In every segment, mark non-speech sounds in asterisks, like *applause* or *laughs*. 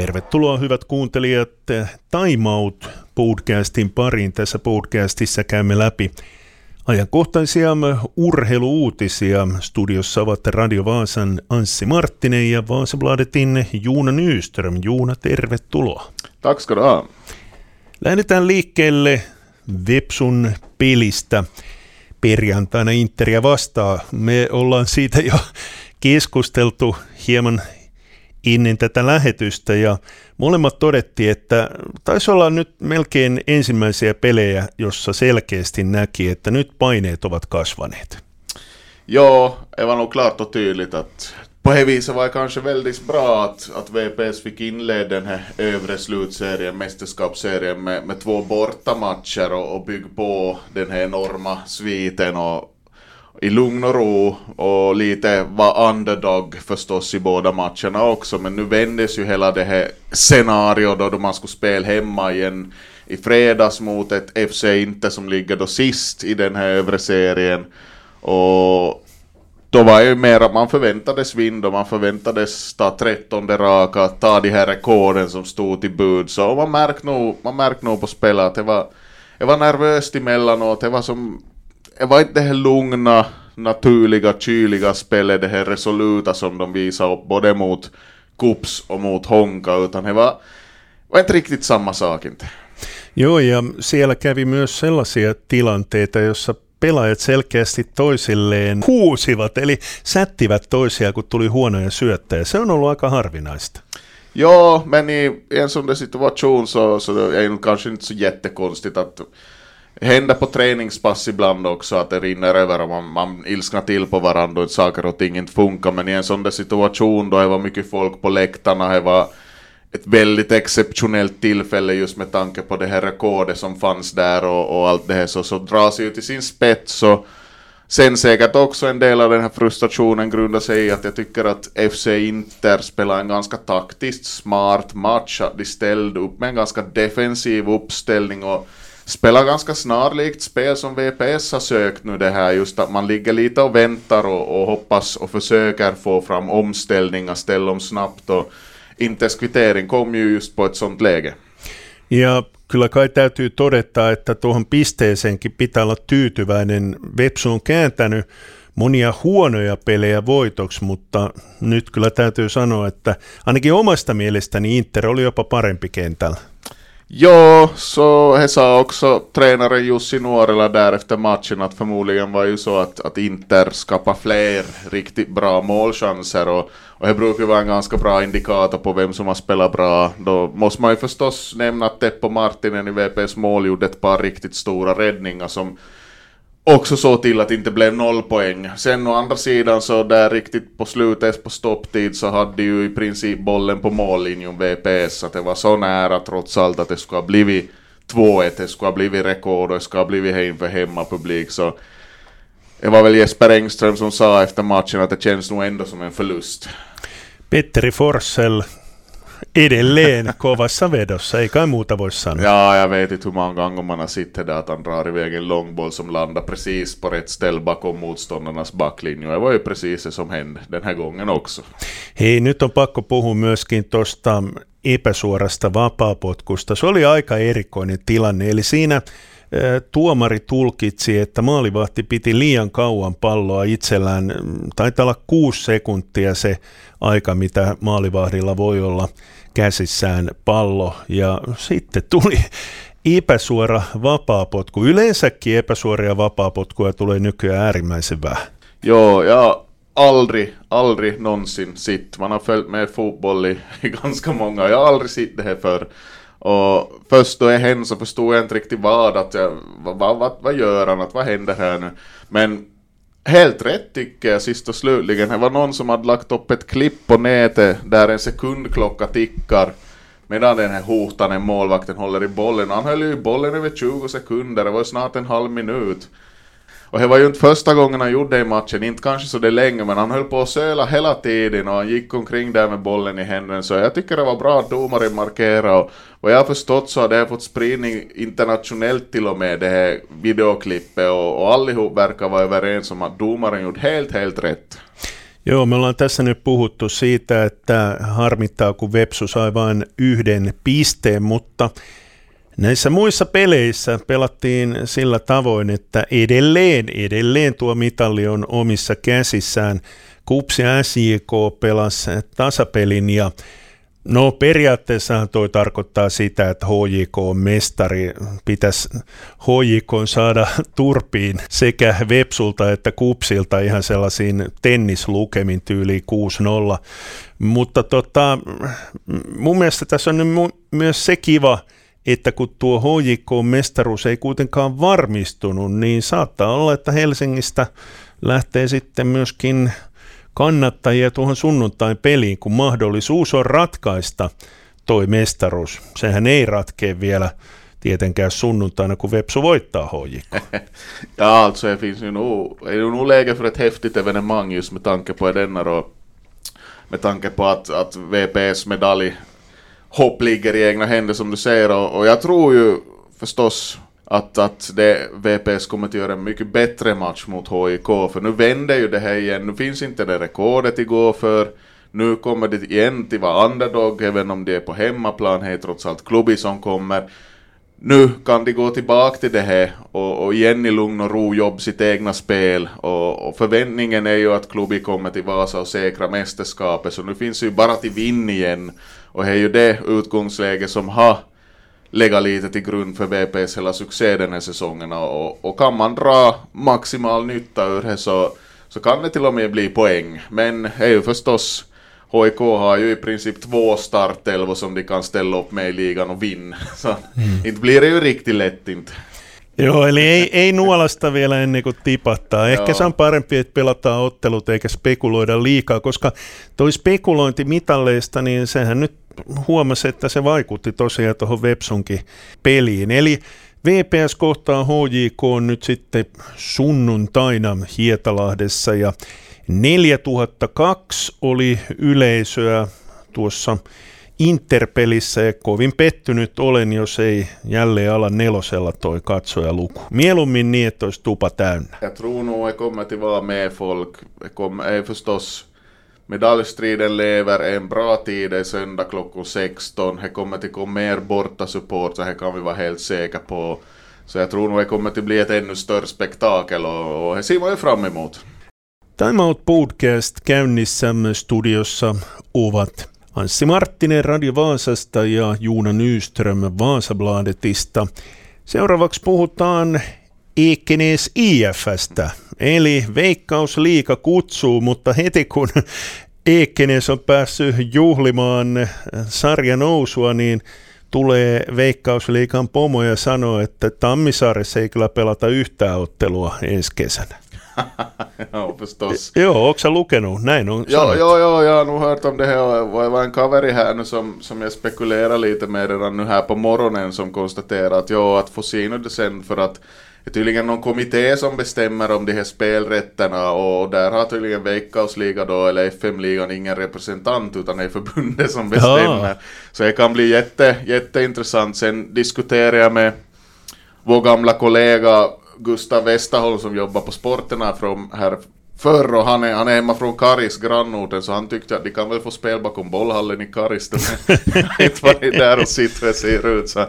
Tervetuloa hyvät kuuntelijat Time Out podcastin pariin. Tässä podcastissa käymme läpi ajankohtaisia urheiluuutisia. Studiossa ovat Radio Vaasan Anssi Marttinen ja Vaasabladetin Juuna Nyström. Juuna, tervetuloa. Tack ska du ha. Lähdetään liikkeelle Vepsun pelistä perjantaina Interia vastaan. Me ollaan siitä jo keskusteltu hieman ennen tätä lähetystä ja molemmat todettiin, että taisi olla nyt melkein ensimmäisiä pelejä, jossa selkeästi näki, että nyt paineet ovat kasvaneet. Ja, det var nog klart och tydligt att på det viset var det kanske väldigt bra att, att VPS fick inleda den här övre slutserien, mästerskapsserien med, med två bortamatcher och, och bygga på den här enorma sviten och i lugn och ro och lite var underdog förstås i båda matcherna också. Men nu vändes ju hela det här scenariot då, då man skulle spela hemma igen i fredags mot ett FC Inte som ligger då sist i den här övre serien. Och då var ju mer att man förväntades vinna och man förväntades ta trettonde raka, ta de här rekorden som stod till bud. Så man märkte nog, man märkte nog på spelet att det var, det var nervöst emellanåt. Det var som var inte det här lugna, naturliga, kyliga spelet, det här resoluta som de visade upp både mot Kups och mot Honka, utan det var, var inte riktigt samma sak inte. Joo, ja siellä kävi myös sellaisia tilanteita, jossa pelaajat selkeästi toisilleen huusivat, eli sättivät toisia, kun tuli huonoja syöttäjä. Se on ollut aika harvinaista. Ja, men i en sån där situation så, så är det kanske inte så jättekonstigt att händer på träningspass ibland också att det rinner över och man, man ilsknar till på varandra och saker och ting inte funkar. Men i en sån där situation då det var mycket folk på läktarna, det var ett väldigt exceptionellt tillfälle just med tanke på det här rekordet som fanns där och, och allt det här så, så dras ju till sin spets och sen säkert också en del av den här frustrationen grundar sig i att jag tycker att FC Inter spelar en ganska taktiskt smart match, att de ställde upp med en ganska defensiv uppställning och spelar ganska snarlikt spel som VPS har sökt nu det här just att man ligger lite och väntar och, och hoppas och försöker få fram omställningar, ställa om snabbt och Inters kvittering kom ju just på ett sånt läge. Ja kyllä kai täytyy todeta, että tuohon pisteeseenkin pitää olla tyytyväinen. Vepsu on kääntänyt monia huonoja pelejä voitoksi, mutta nyt kyllä täytyy sanoa, että ainakin omasta mielestäni Inter oli jopa parempi kentällä. Ja, så det sa också tränaren Jussi Nuorela där efter matchen att förmodligen var ju så att, att Inter skapar fler riktigt bra målchanser och, och det brukar ju vara en ganska bra indikator på vem som har spelat bra. Då måste man ju förstås nämna att Teppo Martinen i VPs mål gjorde ett par riktigt stora räddningar som också såg till att det inte blev noll poäng. Sen å andra sidan så där riktigt på slutet på stopptid så hade ju i princip bollen på mållinjen VPS så att det var så nära trots allt att det skulle ha blivit 2-1, det skulle ha blivit rekord och det skulle ha blivit hem för hemmapublik så det var väl Jesper Engström som sa efter matchen att det känns nog ändå som en förlust. Petteri Forsell edelleen kovassa vedossa, ei kai muuta voi sanoa. Ja, jag vet inte hur många gånger man har sett det där att han drar iväg en långboll som landar precis på rätt ställe bakom motståndarnas backlinje. Det var ju precis det som hände den här gången också. Hei, nyt on pakko puhua myöskin tuosta epäsuorasta vapaapotkusta. Se oli aika erikoinen tilanne, eli siinä tuomari tulkitsi, että maalivahti piti liian kauan palloa itsellään. Taitaa olla kuusi sekuntia se aika, mitä maalivahdilla voi olla käsissään pallo. Ja sitten tuli *laughs* epäsuora vapaapotku. Yleensäkin epäsuoria vapaapotkuja tulee nykyään äärimmäisen vähän. Joo, ja aldrig, aldrig någonsin sitt. Man har följt med fotboll i, ganska *laughs* många, jag har aldrig sett det här förr. Och först då jag hände så förstod jag inte riktigt vad, att jag, vad, vad, vad gör han, att vad händer här nu? Men helt rätt tycker jag sist och slutligen. Det var någon som hade lagt upp ett klipp på nätet där en sekundklocka tickar medan den här hotande målvakten håller i bollen. Han höll ju i bollen över 20 sekunder, det var snart en halv minut. Och det var ju inte första gången han gjorde det i matchen, inte kanske så det länge, men han höll på att söla hela tiden och han gick omkring där med bollen i händerna. Så jag tycker det var bra att domaren markerade och vad jag har förstått så har det fått spridning internationellt till och med det här videoklippet och, och allihop verkar vara överens om att domaren gjort helt, helt rätt. Joo, me ollaan tässä nyt puhuttu siitä, että harmittaa, kun Vepsu sai vain yhden pisteen, mutta näissä muissa peleissä pelattiin sillä tavoin, että edelleen, edelleen tuo mitalli on omissa käsissään. Kupsi SJK pelasi tasapelin ja No periaatteessa toi tarkoittaa sitä, että HJK on mestari. Pitäisi HJK saada *laughs* turpiin sekä Vepsulta että Kupsilta ihan sellaisiin tennislukemin tyyliin 6-0. Mutta tota, mun mielestä tässä on nyt myös se kiva, että kun tuo HJK-mestaruus ei kuitenkaan varmistunut, niin saattaa olla, että Helsingistä lähtee sitten myöskin kannattajia tuohon sunnuntain peliin, kun mahdollisuus on ratkaista toi mestaruus. Sehän ei ratkee vielä tietenkään sunnuntaina, kun Vepsu voittaa HJK. *laughs* ja alltså det finns ju nog, är ju nog läge för ett häftigt evenemang just med tanke på denna med tanke på att, att VPS medalj hopp ligger i egna händer som du säger och, och jag tror ju förstås att, att det, VPS kommer att göra en mycket bättre match mot HIK, för nu vänder ju det här igen, nu finns inte det rekordet igår för, nu kommer det igen till vara underdog, även om det är på hemmaplan, det är trots allt klubbi som kommer. Nu kan de gå tillbaka till det här och, och igen i lugn och ro jobba sitt egna spel och, och förväntningen är ju att klubbi kommer till Vasa och säkra mästerskapet, så nu finns det ju bara till vinn igen. Och det är ju det utgångsläge som har lägga lite till grund för VPs hela succé den här säsongen och, och kan man dra maximal nytta ur det så, så kan det till och med bli poäng. Men det är ju förstås HIK har ju i princip två startelvor som de kan ställa upp med i ligan och vinna. *laughs* Så mm. inte blir det ju riktigt lätt inte. Joo, eli ei, ei nuolasta vielä ennen kuin tipahtaa. Ehkä se on parempi, että pelataan ottelut eikä spekuloida liikaa, koska toi spekulointi mitalleista, niin sehän nyt huomasi, että se vaikutti tosiaan tuohon Websunkin peliin. Eli VPS kohtaa HJK nyt sitten sunnuntaina Hietalahdessa ja 4002 oli yleisöä tuossa Interpelissä ja kovin pettynyt olen, jos ei jälleen ala nelosella toi katsojaluku. Mieluummin niin, että olisi tupa täynnä. Jag tror nog det kommer att vara med folk. Det kommer, förstås Medaljstriden lever en bra tid, är söndag klockan 16. Det kommer att komma mer borta support, så det kan vi vara helt säkra på. Så jag tror nog det kommer att bli ett ännu större spektakel och, och det ser man ju fram emot. Time Out Podcast käynnissä studiossa ovat Anssi Marttinen Radio Vaasasta ja Juuna Nyström Vaasabladetista. Seuraavaksi puhutaan Ekenes IFstä, eli Veikkausliika kutsuu, mutta heti kun Ekenes on päässyt juhlimaan sarjan nousua, niin tulee Veikkausliikan pomo ja sanoo, että Tammisaaressa ei kyllä pelata yhtään ottelua ensi kesänä. *laughs* ja, förstås. Jo, också lukenut, näin on ja, ja, ja, jag har nog hört om det här. Det var en kaveri här nu som, som jag spekulerar lite med redan nu här på morgonen som konstaterar att ja, att få se nu det sen för att det är tydligen någon kommitté som bestämmer om de här spelrätterna och där har tydligen Veikkausliga då, eller FM-ligan, ingen representant utan det är förbundet som bestämmer. Ja. Så det kan bli jätte, jätteintressant. Sen diskuterar jag med vår gamla kollega Gustav Westerholm som jobbar på sporterna från här förr och han är, han är hemma från Karis, grannorten, så han tyckte att de kan väl få spel bakom bollhallen i Karis. *laughs* inte varit där och det ser ut. Så.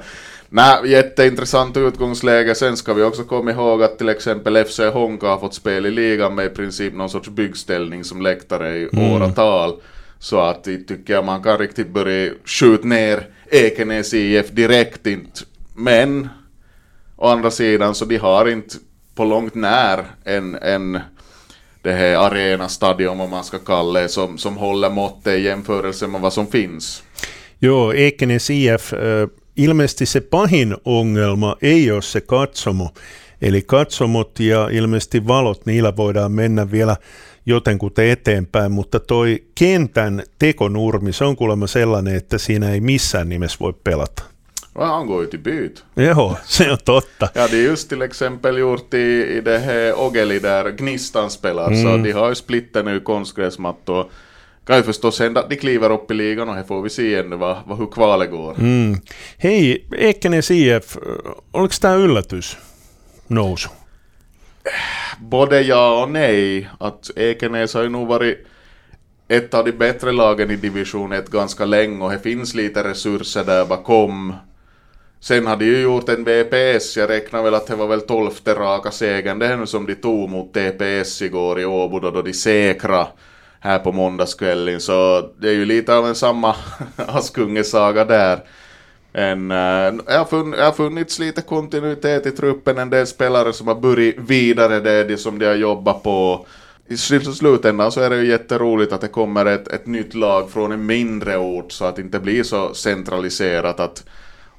Nej, jätteintressant utgångsläge. Sen ska vi också komma ihåg att till exempel FC Honka har fått spel i ligan med i princip någon sorts byggställning som läktare i mm. åratal. Så att tycker jag man kan riktigt börja skjuta ner Ekenäs IF direkt inte. Men Å andra sidan så de har inte på långt när en, en det här arenastadion, vad man ska kalla det, som, som håller måttet i jämförelse med vad som finns. Joo, Ekenes IF, äh, ilmeisesti se pahin ongelma ei ole se katsomo, eli katsomot ja ilmeisesti valot, niillä voidaan mennä vielä jotenkuten eteenpäin, mutta toi kentän tekonurmi, se on kuulemma sellainen, että siinä ei missään nimessä voi pelata. Han går ju till byt. Jo, se on totta. Ja, det är just till exempel gjort i, i det här Ogeli där Gnistan spelar, mm. så de har ju splittat nu konstgräsmattor. Kan ju förstås hända att de kliver upp i ligan och här får vi se ännu vad, vad, hur kvalet går. Mm. Hei, Ekenäs IF, oliko tämä yllätys nousu? Både ja och nej. Att Ekenäs har ju nog varit ett av de bättre lagen i division 1 ganska länge och det finns lite resurser där bakom. Sen hade ju gjort en VPS, jag räknar väl att det var väl tolfte raka segern. Det är nu som de tog mot TPS igår i Åbo då, då de säkra här på måndagskvällen. Så det är ju lite av en samma *laughs* Askungesaga där. En, uh, det har funnits lite kontinuitet i truppen, en del spelare som har burit vidare det, det som de har jobbat på. I slutändan så är det ju jätteroligt att det kommer ett, ett nytt lag från en mindre ort så att det inte blir så centraliserat att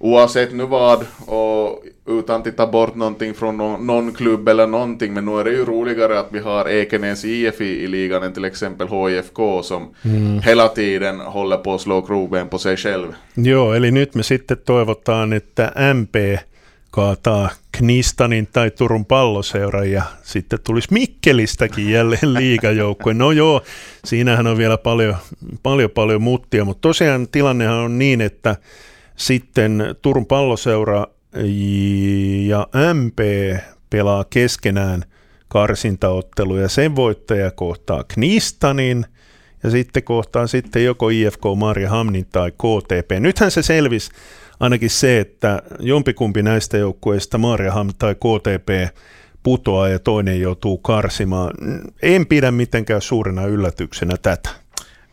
oavsett nu vad och utan att titta bort någonting från någon, någon, klubb eller någonting men nu är det ju roligare att vi har Ekenäs IF i, i ligan än till exempel HIFK som mm. hela tiden håller på att slå krogen på sig själv. Joo, eli nyt me sitten toivotaan, että MP kaataa Knistanin tai Turun palloseura ja sitten tulisi Mikkelistäkin jälleen *laughs* liigajoukkue. No joo, siinähän on vielä paljon, paljon, paljon muttia, mutta tosiaan tilannehan on niin, että sitten Turun palloseura ja MP pelaa keskenään karsintaotteluja. Sen voittaja kohtaa Knistanin ja sitten kohtaa sitten joko IFK Hamnin tai KTP. Nythän se selvisi ainakin se, että jompikumpi näistä joukkueista, Mariaham tai KTP, putoaa ja toinen joutuu karsimaan. En pidä mitenkään suurena yllätyksenä tätä.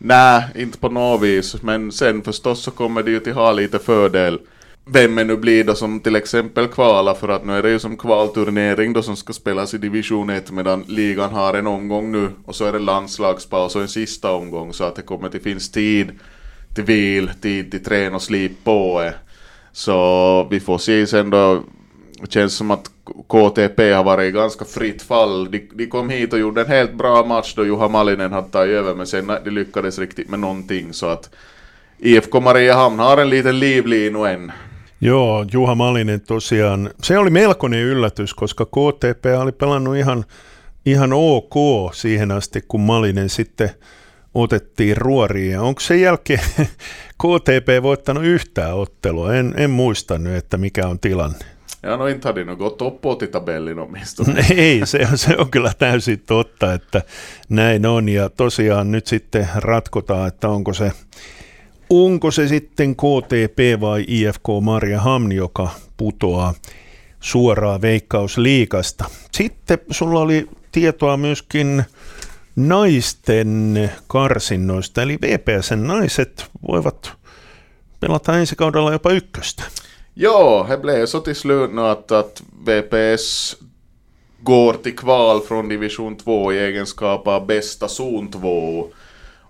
Nej, inte på något vis. Men sen förstås så kommer det ju till ha lite fördel. Vem det nu blir då som till exempel kvalar för att nu är det ju som kvalturnering då som ska spelas i division 1 medan ligan har en omgång nu och så är det landslagspaus och en sista omgång så att det kommer till finns tid till vil, tid till träna och slip på det. Så vi får se sen då. Det känns som att KTP har varit i ganska fritt fall. De, de kom hit och gjorde en helt bra match då Juha Malinen hade tagit över men sen de lyckades riktigt med någonting så att IFK Mariehamn har en liten livlinu än. Joo, Juha Malinen tosiaan, se oli melkoinen yllätys, koska KTP oli pelannut ihan, ihan ok siihen asti, kun Malinen sitten otettiin ruoriin. Ja onko sen jälkeen *laughs* KTP voittanut yhtään ottelua? En, en muista nyt, että mikä on tilanne. Ja no inte hade nog gått uppåt i tabellin åtminstone. *laughs* Ei, se on, se on kyllä täysin totta, että näin on. Ja tosiaan nyt sitten ratkotaan, että onko se, onko se sitten KTP vai IFK Maria Hamni, joka putoaa suoraan veikkausliikasta. Sitten sulla oli tietoa myöskin naisten karsinnoista, eli VPSn naiset voivat pelata ensi kaudella jopa ykköstä. Ja, det blev så till slut nu att, att VPS går till kval från division 2 i egenskap av bästa zon 2.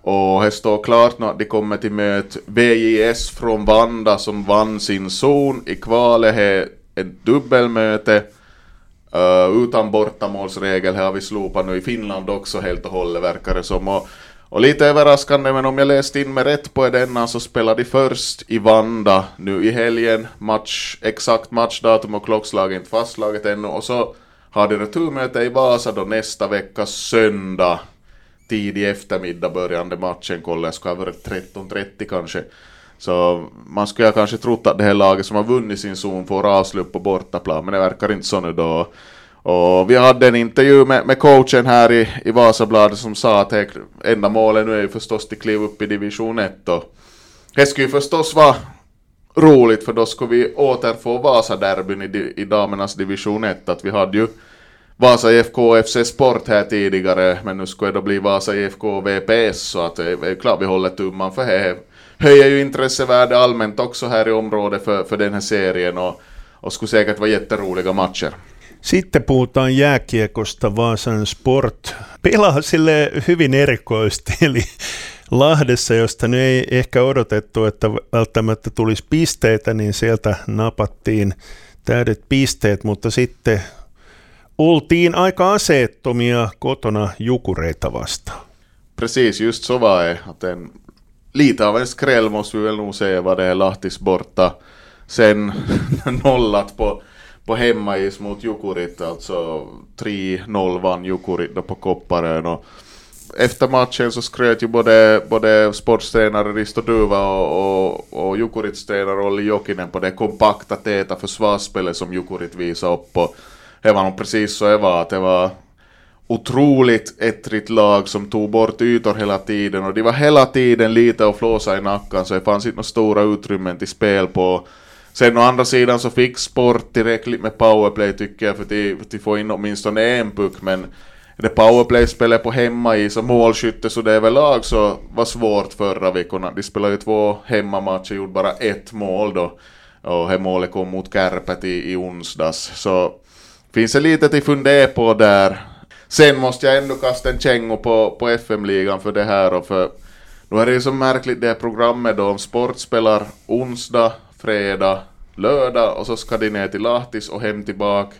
Och det står klart nu att de kommer till möte VJS från Vanda som vann sin zon. I kvalet är ett dubbelmöte. Uh, utan bortamålsregel har vi slopat nu i Finland också helt och hållet verkar det som. Och, och lite överraskande men om jag läste in mig rätt på denna så spelade de först i Vanda nu i helgen. Match, exakt matchdatum och klockslag är inte fastslaget ännu. Och så har de returmöte i Vasa då nästa vecka söndag. Tidig eftermiddag börjande matchen, kolla jag ska ha varit 13.30 kanske. Så man skulle kanske trott att det här laget som har vunnit sin zon får avslut på bortaplan, men det verkar inte så nu då. Och vi hade en intervju med, med coachen här i, i Vasabladet som sa att enda målet nu är ju förstås att kliva upp i division 1 och det skulle ju förstås vara roligt för då skulle vi återfå Vasa-derbyn i, i damernas division 1. Att vi hade ju Vasa IFK och FC Sport här tidigare men nu skulle det då bli Vasa IFK och VPS så att det är klart vi håller tumman för det höjer ju intressevärde allmänt också här i området för, för den här serien och, och skulle säkert vara jätteroliga matcher. Sitten puhutaan jääkiekosta Vaasan Sport. Pelaa sille hyvin erikoisesti, *laughs* eli Lahdessa, josta nyt ei ehkä odotettu, että välttämättä tulisi pisteitä, niin sieltä napattiin täydet pisteet, mutta sitten oltiin aika aseettomia kotona jukureita vastaan. Precis, just så var det. Att en lite av en skräll måste vi väl nog säga vad det är Lahtis borta. Sen *laughs* nollat på, på hemmais mot Jukurit, alltså 3-0 vann Jukurit då på Kopparön. Och efter matchen så skröt ju både, både sportstränare Risto Duva och, och, och Jukurits tränare Olli Jokinen på det kompakta, täta försvarsspelet som Jukurit visade upp. Och det var nog precis så det var, att det var otroligt ettrigt lag som tog bort ytor hela tiden och de var hela tiden lite och flåsa i nacken så det fanns inte några stora utrymmen till spel på. Sen å andra sidan så fick Sport tillräckligt med powerplay tycker jag för att, för få in åtminstone en puck men det powerplay-spelet på hemmais och målskytte så det överlag så var svårt förra veckorna. De spelade ju två hemmamatcher, gjorde bara ett mål då. Och det målet kom mot Kärpät i, i onsdags. Så finns det lite till fundera på där. Sen måste jag ändå kasta en kängo på, på FM-ligan för det här och för nu är det ju så märkligt det här programmet då om Sport spelar onsdag, fredag, lördag och så ska de ner till Lahtis och hem tillbaka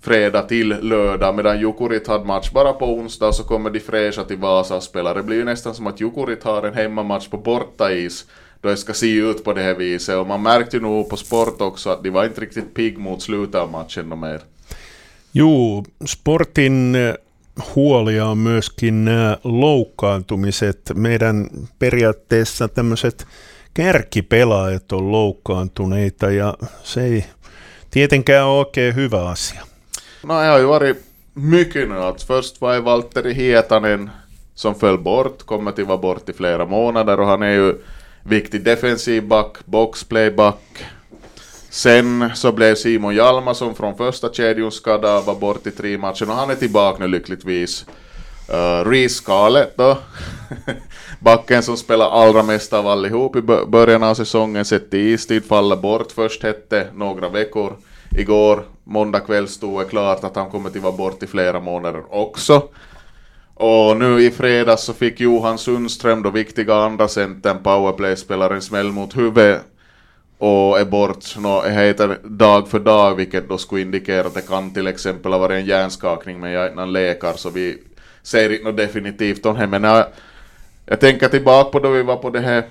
fredag till lördag medan Jukurit hade match bara på onsdag så kommer de fräscha till Vasa och spelar. Det blir ju nästan som att Jukurit har en hemmamatch på bortais då det ska se ut på det här viset och man märkte ju nog på sport också att de var inte riktigt pigg mot slutet av matchen mer. Joo, sportin eh, huolia on myöskin nämä loukkaantumiset. Meidän periaatteessa tämmöiset kärkipelaajat on loukkaantuneita ja se ei tietenkään ole oikein hyvä asia. No jag har ju varit mycket nu. Att först var Valtteri Hietanen som föll bort, kommer till vara bort i flera månader och han är ju viktig defensiv back, boxplayback. Sen så blev Simon Hjalmarsson från första kedjan skadad, var bort i tre matcher och han är tillbaka nu lyckligtvis. Äh, uh, Reece Scarlett då, *laughs* backen som spelar allra mest av allihop i början av säsongen, sett i istid, faller bort först hette några veckor. Igår, måndag kväll, stod det klart att han kommer att vara bort i flera månader också. Och nu i fredags så fick Johan Sundström, då viktiga andra centern, powerplay-spelaren, smäll mot huvudet och är bort. no, det heter dag för dag, vilket då skulle indikera att det kan till exempel ha varit en hjärnskakning, men jag är läkare så vi säger inte något definitivt om det. Men jag, jag tänker tillbaka på då vi var på det här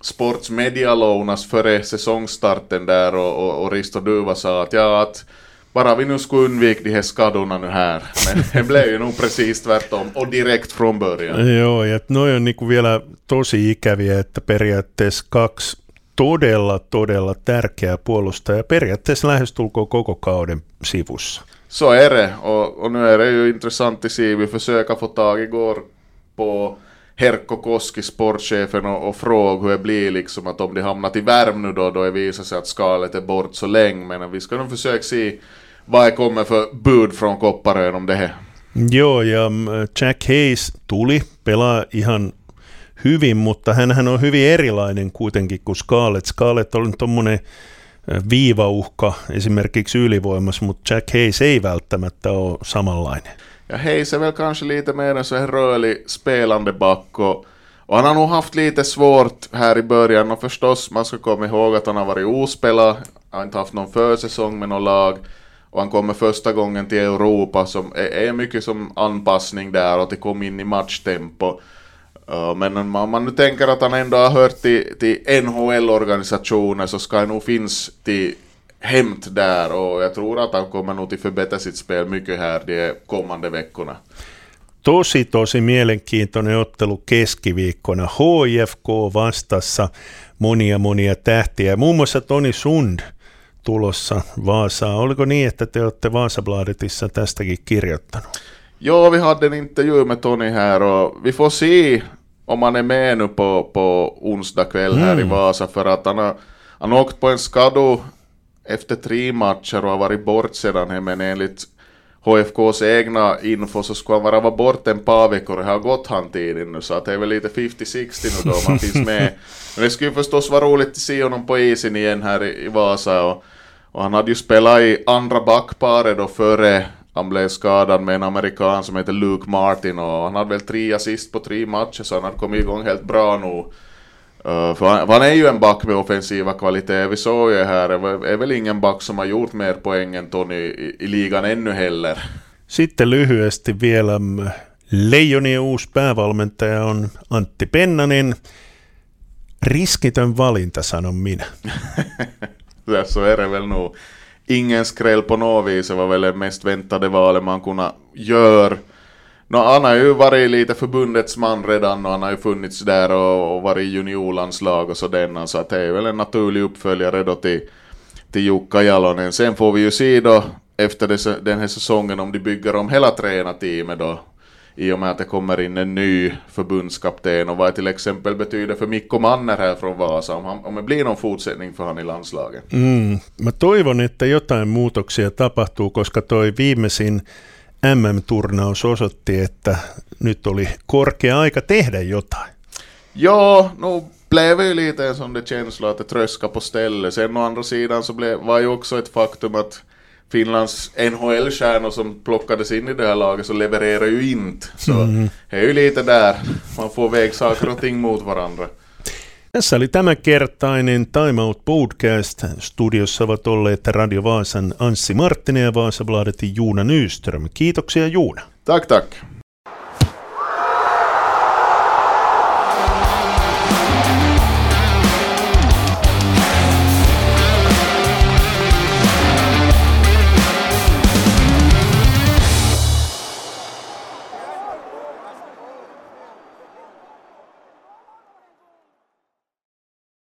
sportsmedialonas före säsongstarten där och, och, och Risto Duva sa att ja, att bara vi nu skulle undvika de här skadorna nu här. *laughs* Men det blev ju nog precis tvärtom och direkt från början. Joo, ja noi on niinku vielä tosi ikäviä, että periaatteessa kaksi todella, todella tärkeää puolustajaa periaatteessa lähestulkoon koko kauden sivussa. Så är det, och, och nu är det ju intressant att se, vi försöker få tag igår på Herkko Koski, sportchefen, och, och fråga hur det blir liksom. Att om de hamnar till värm nu då, då det visar sig att skalet är bort så länge, men vi ska nog försöka se vad det kommer för bud från Kopparön om det här. Joo, ja mm, Jack Hayes tuli, pelaa ihan hyvin, mutta hän on hyvin erilainen kuitenkin kuin Scarlett. Scarlett on tuommoinen viivauhka esimerkiksi ylivoimassa, mutta Jack Hayes ei välttämättä ole samanlainen. Ja Hayes är väl kanske lite mer en så här rörlig spelande back och, och han har nog haft lite svårt här i början och förstås man ska komma ihåg att han har varit ospelad, har inte haft någon försäsong med något lag och han kommer första gången till Europa som är, är mycket som anpassning där och att komma in i matchtempo. Men om man nu tänker att han ändå har hört till, till NHL-organisationer så ska han nog finnas till hämt där och jag tror att han kommer nog att förbättra sitt spel mycket här de kommande veckorna. Tosi, tosi mielenkiintoinen ottelu keskiviikkona. HIFK vastassa monia, monia tähtiä. Muun muassa Toni Sund tulossa Vaasaan. Oliko niin, että te olette Vaasabladetissa tästäkin kirjoittanut? Joo, vi hade en intervju med Tony här och vi får se om han är med nu på, på onsdag kväll här mm. i Vasa för att han har, han har åkt på en skadu efter tre matcher och har varit bort sedan här men enligt HFKs egna info så skulle han vara vara bort en par veckor och det har gått han tiden nu så att det är väl lite 50-60 nu då om han finns med. *laughs* Men det skulle förstås vara roligt att se honom på isen igen här i, i Vasa och, och han hade ju spelat i andra backparet då före han blev skadad med en amerikan som heter Luke Martin och han hade väl tre assist på tre matcher så han hade kommit igång helt bra nu. Uh, för, han, han är ju en back med offensiva kvaliteter, vi såg ju här, det är väl ingen back som har gjort mer poäng än Tony i, i ligan ännu heller. Sitten lyhyesti vielä mm, Leijonien uusi päävalmentaja on Antti Pennanen. Riskitön valinta, sanon minä. Är det väl nog ingen skräll på något vis, det var väl det mest väntade valet man kunde göra. No, han har ju varit lite förbundets man redan och han har ju funnits där och, och varit i juniorlandslag och sådär, så att det är väl en naturlig uppföljare då till, till Jukka Jalonen. Sen får vi ju se då efter den här säsongen om de bygger om hela tränarteamet då i och med att det kommer in en ny förbundskapten och vad det till exempel betyder för Mikko Manner här från Vasa, om, han, om det blir någon fortsättning för han i landslaget. Mm. Mä toivon, että jotain muutoksia tapahtuu, koska toi viimeisin MM-turnaus osoitti, että nyt oli korkea aika tehdä jotain. Ja, nu blev ju lite en sån där känsla att det tröska på stället. Sen å andra sidan så blev, var ju också ett faktum att Finlands NHL-stjärnor som plockades in i det här laget så levererar ju inte. Så mm. det är ju lite där man får väga saker och ting mot varandra. Tässä oli tämänkertainen Time Out Podcast. Studiossa ovat olleet Radio Vaasan Anssi Marttinen ja Vaasabladetin Juuna Nyström. Kiitoksia Juuna. Tack, tack.